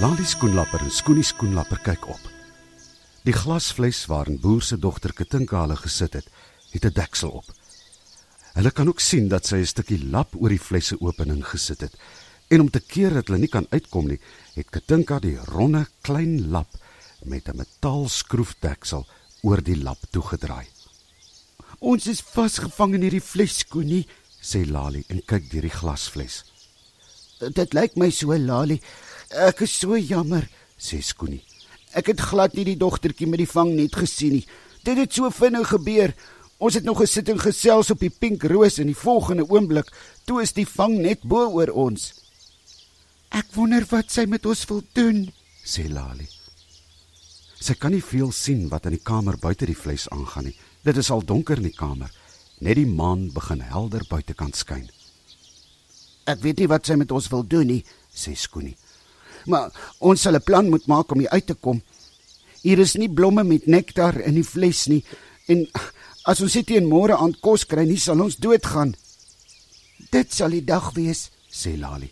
Lali skoenlapper en Skoonie skoenlapper kyk op. Die glasfles waarin boer se dogter Katinka hulle gesit het, het 'n deksel op. Hulle kan ook sien dat sy 'n stukkie lap oor die flesse opening gesit het. En om te keer dat hulle nie kan uitkom nie, het Katinka die ronde klein lap met 'n metaalskroefdeksel oor die lap toegedraai. Ons is vasgevang in hierdie flesskoenie, sê Lali en kyk deur die glasfles. Dit lyk my so, Lali. Ek is so jammer, sê Skoonie. Ek het glad nie die dogtertjie met die vang net gesien nie. Dit het so vinnig gebeur. Ons het nog gesit en gesels op die pink roos en die volgende oomblik toe is die vang net bo oor ons. Ek wonder wat sy met ons wil doen, sê Lali. Sy kan nie veel sien wat in die kamer buite die vles aangaan nie. Dit is al donker in die kamer. Net die maan begin helder buitekant skyn. Ek weet nie wat sy met ons wil doen nie, sê Skoonie. Maar ons sal 'n plan moet maak om hier uit te kom. Hier is nie blomme met nektar in die vles nie en as ons dit teen môre aan kos kry, nie sal ons doodgaan. Dit sal die dag wees, sê Lali.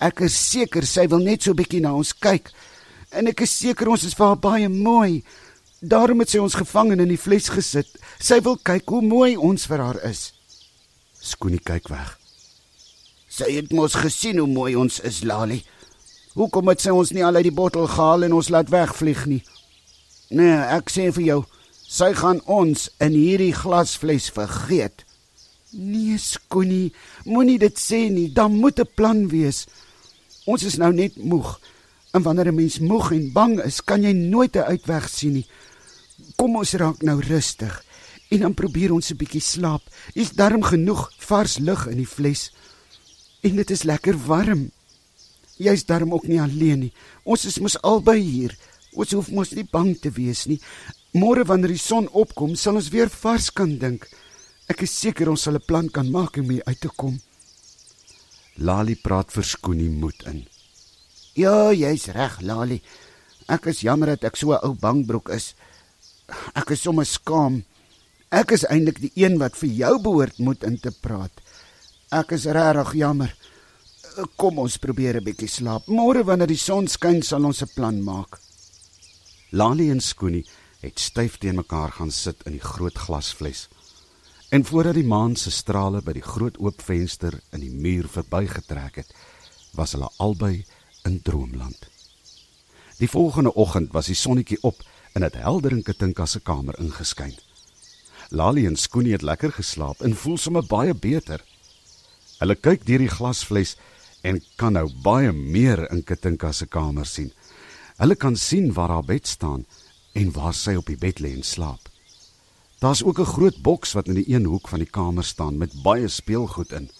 Ek is seker sy wil net so bietjie na ons kyk en ek is seker ons is vir haar baie mooi. Daarom het sy ons gevang en in die vles gesit. Sy wil kyk hoe mooi ons vir haar is. Skoonie kyk weg. Sy het mos gesien hoe mooi ons is, Lali. Hoekom het sy ons nie al uit die bottel gehaal en ons laat wegvlieg nie? Nee, ek sê vir jou, sy gaan ons in hierdie glasfles vergeet. Nee, Skoonie, moenie dit sê nie. Daar moet 'n plan wees. Ons is nou net moeg. En wanneer 'n mens moeg en bang is, kan jy nooit 'n uitweg sien nie. Kom ons raak nou rustig en dan probeer ons 'n bietjie slaap. Is darm genoeg vars lug in die fles. En dit is lekker warm. Jy's darm ook nie alleen nie. Ons is mos albei hier. Ons hoef mos nie bang te wees nie. Môre wanneer die son opkom, sal ons weer vars kan dink. Ek is seker ons sal 'n plan kan maak om hier uit te kom. Lali praat vir Skoonie moed in. Ja, jy's reg, Lali. Ek is jammer dat ek so 'n ou bangbroek is. Ek is sommer skaam. Ek is eintlik die een wat vir jou behoort moet in te praat. Ek is regtig jammer. Kom ons probeer 'n bietjie slaap. Môre wanneer die son skyn, sal ons 'n plan maak. Lali en Skoonie het styf teen mekaar gaan sit in die groot glasfles. En voordat die maan se strale by die groot oop venster in die muur verbygetrek het, was hulle albei in droomland. Die volgende oggend was die sonnetjie op en het helder in Katinka se kamer ingeskyn. Lali en Skoonie het lekker geslaap en voel sommer baie beter. Hulle kyk deur die glasfles en kan nou baie meer in Katinka se kamer sien. Hulle kan sien waar haar bed staan en waar sy op die bed lê en slaap. Daar's ook 'n groot boks wat in die een hoek van die kamer staan met baie speelgoed in.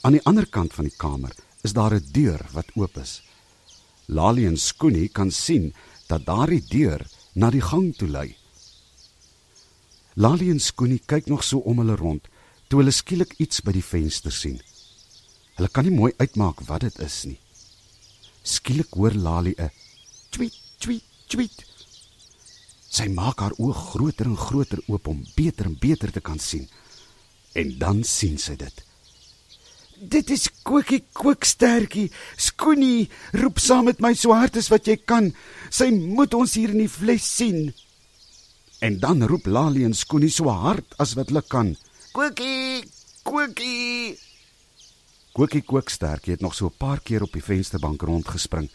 Aan die ander kant van die kamer is daar 'n deur wat oop is. Lali en Skoonie kan sien dat daardie deur na die gang toe lei. Lali en Skoonie kyk nog so om hulle rond toe hulle skielik iets by die venster sien. Hulle kan nie mooi uitmaak wat dit is nie. Skielik hoor Lali 'n tweet tweet tweet. Sy maak haar oë groter en groter oop om beter en beter te kan sien. En dan sien sy dit. Dit is Kookie Kookstertjie. Skoonie, roep saam met my so hard as wat jy kan. Sy moet ons hier in die fles sien. En dan roep Lali en Skoonie so hard as wat hulle kan. Kookie, Kookie. Kookie Kookstertjie het nog so 'n paar keer op die vensterbank rondgespring.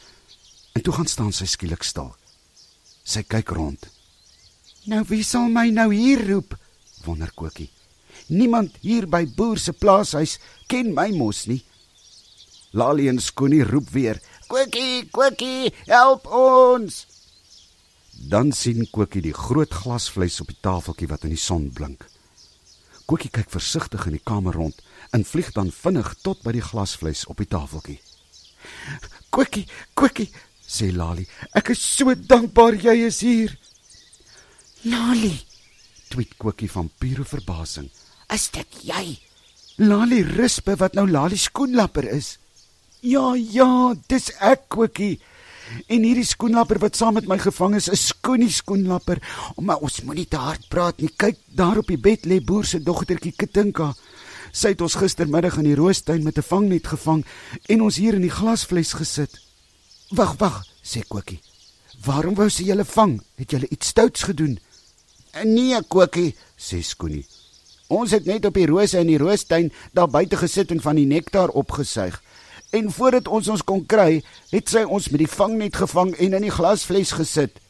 En toe gaan staan sy skielik stil. Sy kyk rond. Nou wie sal my nou hier roep? wonder Kookie. Niemand hier by boer se plaashuis ken my mos nie. Lali en Skoonie roep weer: "Kookie, Kookie, help ons!" Dan sien Kookie die groot glasvleis op die tafeltjie wat in die son blink. Kookie kyk versigtig in die kamer rond en vlieg dan vinnig tot by die glasvleis op die tafeltjie. "Kookie, Kookie," sê Lali, "ek is so dankbaar jy is hier." "Lali," tweet Kookie van pure verbasing. "Is dit jy?" Lali rispe wat nou Lali skoenlapper is. "Ja, ja, dis ek, Kookie." En hierdie skoenlapper wat saam met my gevang is, is Skoonie skoenlapper. Maar ons moenie te hard praat nie. Kyk, daar op die bed lê boer se dogtertjie Katinka. Sy het ons gistermiddag in die roostuin met 'n vangnet gevang en ons hier in die glasfles gesit. Wag, wag, sê Kokkie. Waarom wou sy julle vang? Het julle iets stouts gedoen? Nee, Kokkie, sê Skoenie. Ons het net op die rose in die roostuin daar buite gesit en van die nektar opgesuig. En voordat ons ons kon kry, het sy ons met die vangnet gevang en in die glasfles gesit.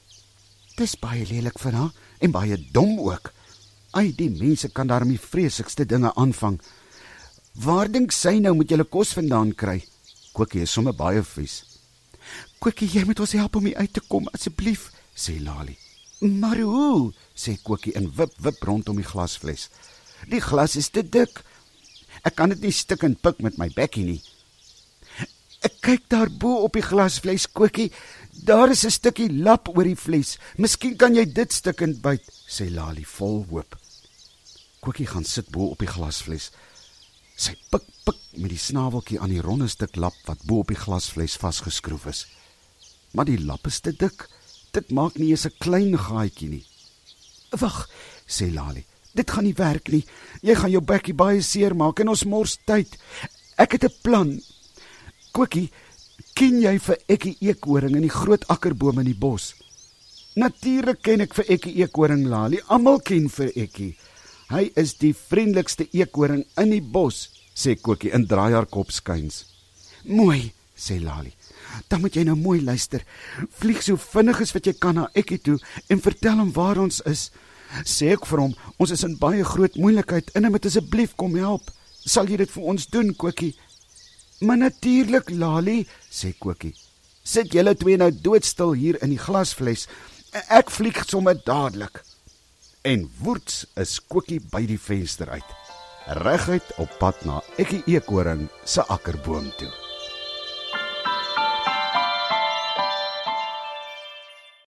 Dis baie lelik van haar en baie dom ook. Ai, die mense kan daarmee vreesigste dinge aanvang. Waar dink sy nou moet julle kos vandaan kry? Kokkie is sommer baie vies. Kokkie, jy moet ons help om hier uit te kom asseblief, sê Lali. Maar hoe? sê Kokkie en wip wip rondom die glasfles. Die glas is te dik. Ek kan dit nie stik en pik met my bekkie nie. Kyk daar bo op die glasfles Kokkie. Daar is 'n stukkie lap oor die fles. Miskien kan jy dit stikkend byt, sê Lali vol hoop. Kokkie gaan sit bo op die glasfles. Sy pik pik met die snaveltjie aan die ronde stuk lap wat bo op die glasfles vasgeskroef is. Maar die lap is te dik. Dit maak nie eens 'n klein gaatjie nie. Wag, sê Lali. Dit gaan nie werk nie. Jy gaan jou bekkie baie seer maak en ons mors tyd. Ek het 'n plan. Kokkie, ken jy vir Ekkie eekoring in die groot akkerboom in die bos? Natuurlik ken ek vir Ekkie eekoring Lali. Almal ken vir Ekkie. Hy is die vriendelikste eekoring in die bos, sê Kokkie en draai haar kop skuins. Mooi, sê Lali. Dan moet jy nou mooi luister. Vlieg so vinnig as wat jy kan na Ekkie toe en vertel hom waar ons is. Sê ek vir hom, ons is in baie groot moeilikheid en hy moet asseblief kom help. Sal jy dit vir ons doen, Kokkie? Maar natuurlik, Lali, sê Kokkie. Sit julle twee nou doodstil hier in die glasfles. Ek vlieg sommer dadelik. En woets is Kokkie by die venster uit. Reguit op pad na Ekkie Eekoring se akkerboom toe.